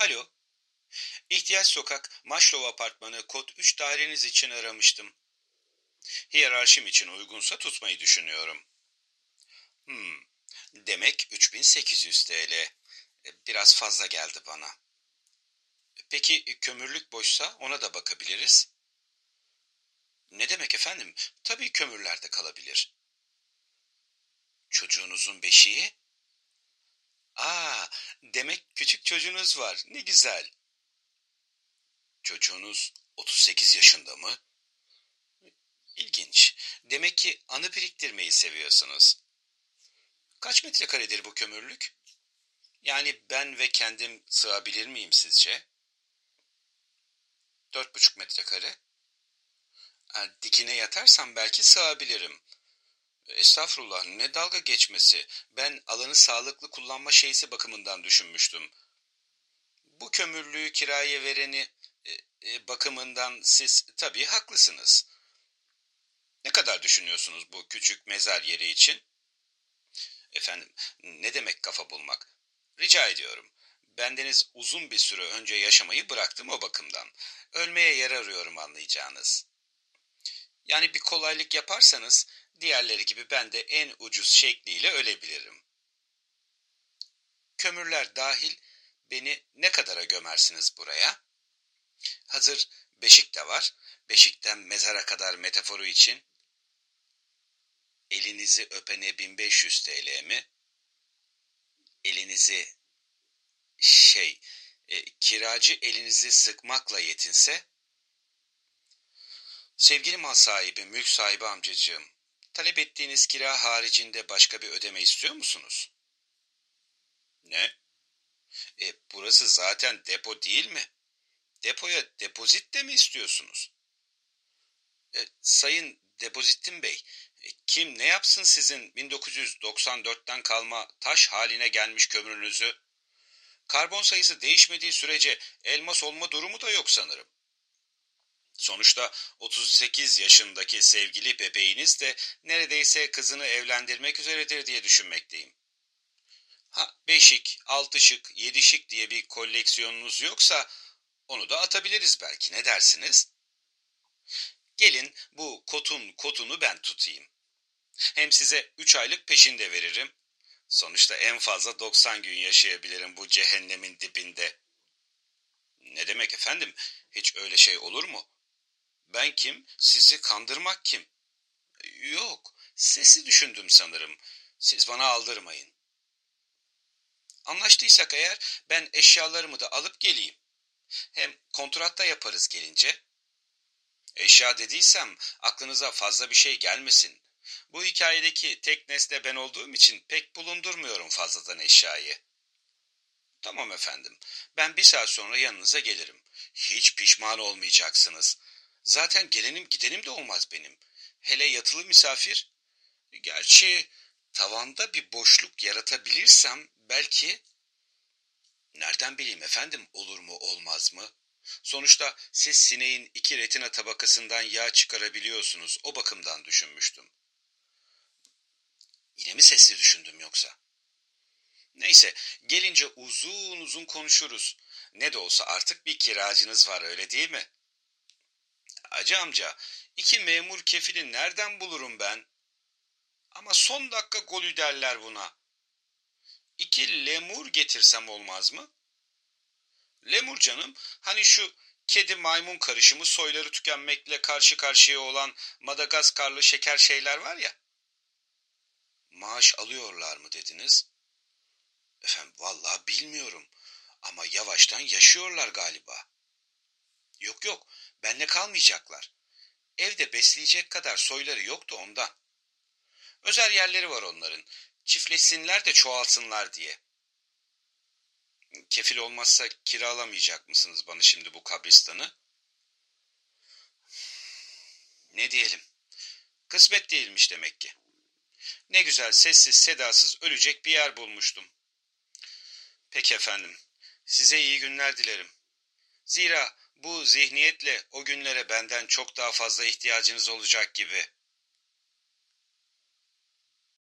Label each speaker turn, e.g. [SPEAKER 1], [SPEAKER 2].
[SPEAKER 1] Alo. İhtiyaç Sokak, Maşlov Apartmanı kod 3 daireniz için aramıştım. Hiyerarşim için uygunsa tutmayı düşünüyorum. Hmm, demek 3800 TL. Biraz fazla geldi bana. Peki kömürlük boşsa ona da bakabiliriz. Ne demek efendim? Tabii kömürlerde kalabilir. Çocuğunuzun beşiği? Aa, demek küçük çocuğunuz var. Ne güzel. Çocuğunuz 38 yaşında mı? İlginç. Demek ki anı biriktirmeyi seviyorsunuz. Kaç metrekaredir bu kömürlük? Yani ben ve kendim sığabilir miyim sizce? Dört buçuk metrekare. Dikine yatarsam belki sığabilirim. Estağfurullah ne dalga geçmesi. Ben alanı sağlıklı kullanma şeysi bakımından düşünmüştüm. Bu kömürlüğü kiraya vereni e, e, bakımından siz tabii haklısınız. Ne kadar düşünüyorsunuz bu küçük mezar yeri için? Efendim ne demek kafa bulmak? Rica ediyorum. Bendeniz uzun bir süre önce yaşamayı bıraktım o bakımdan. Ölmeye yer arıyorum anlayacağınız. Yani bir kolaylık yaparsanız diğerleri gibi ben de en ucuz şekliyle ölebilirim. Kömürler dahil beni ne kadara gömersiniz buraya? Hazır beşik de var. Beşikten mezara kadar metaforu için elinizi öpene 1500 TL mi? Elinizi şey, e, kiracı elinizi sıkmakla yetinse, sevgili mal sahibi, mülk sahibi amcacığım, talep ettiğiniz kira haricinde başka bir ödeme istiyor musunuz? Ne? E, burası zaten depo değil mi? Depoya depozit de mi istiyorsunuz? E, sayın Depozittin Bey, e, kim ne yapsın sizin 1994'ten kalma taş haline gelmiş kömürünüzü? Karbon sayısı değişmediği sürece elmas olma durumu da yok sanırım. Sonuçta 38 yaşındaki sevgili bebeğiniz de neredeyse kızını evlendirmek üzeredir diye düşünmekteyim. Ha, beşik, altı şık, yedi şık diye bir koleksiyonunuz yoksa onu da atabiliriz belki ne dersiniz? Gelin bu kotun kotunu ben tutayım. Hem size üç aylık peşinde veririm Sonuçta en fazla 90 gün yaşayabilirim bu cehennemin dibinde. Ne demek efendim? Hiç öyle şey olur mu? Ben kim? Sizi kandırmak kim? Yok, sesi düşündüm sanırım. Siz bana aldırmayın. Anlaştıysak eğer ben eşyalarımı da alıp geleyim. Hem kontratta yaparız gelince. Eşya dediysem aklınıza fazla bir şey gelmesin. Bu hikayedeki tek nesne ben olduğum için pek bulundurmuyorum fazladan eşyayı. Tamam efendim, ben bir saat sonra yanınıza gelirim. Hiç pişman olmayacaksınız. Zaten gelenim gidenim de olmaz benim. Hele yatılı misafir. Gerçi tavanda bir boşluk yaratabilirsem belki... Nereden bileyim efendim olur mu olmaz mı? Sonuçta siz sineğin iki retina tabakasından yağ çıkarabiliyorsunuz. O bakımdan düşünmüştüm. Yine mi sesli düşündüm yoksa? Neyse, gelince uzun uzun konuşuruz. Ne de olsa artık bir kiracınız var öyle değil mi? Hacı amca, iki memur kefili nereden bulurum ben? Ama son dakika golü derler buna. İki lemur getirsem olmaz mı? Lemur canım, hani şu kedi maymun karışımı soyları tükenmekle karşı karşıya olan Madagaskarlı şeker şeyler var ya maaş alıyorlar mı dediniz? Efendim vallahi bilmiyorum ama yavaştan yaşıyorlar galiba. Yok benle kalmayacaklar. Evde besleyecek kadar soyları yoktu ondan. Özel yerleri var onların. Çiftleşsinler de çoğalsınlar diye. Kefil olmazsa kiralamayacak mısınız bana şimdi bu kabristanı? Ne diyelim? Kısmet değilmiş demek ki. Ne güzel sessiz sedasız ölecek bir yer bulmuştum. Peki efendim, size iyi günler dilerim. Zira bu zihniyetle o günlere benden çok daha fazla ihtiyacınız olacak gibi.''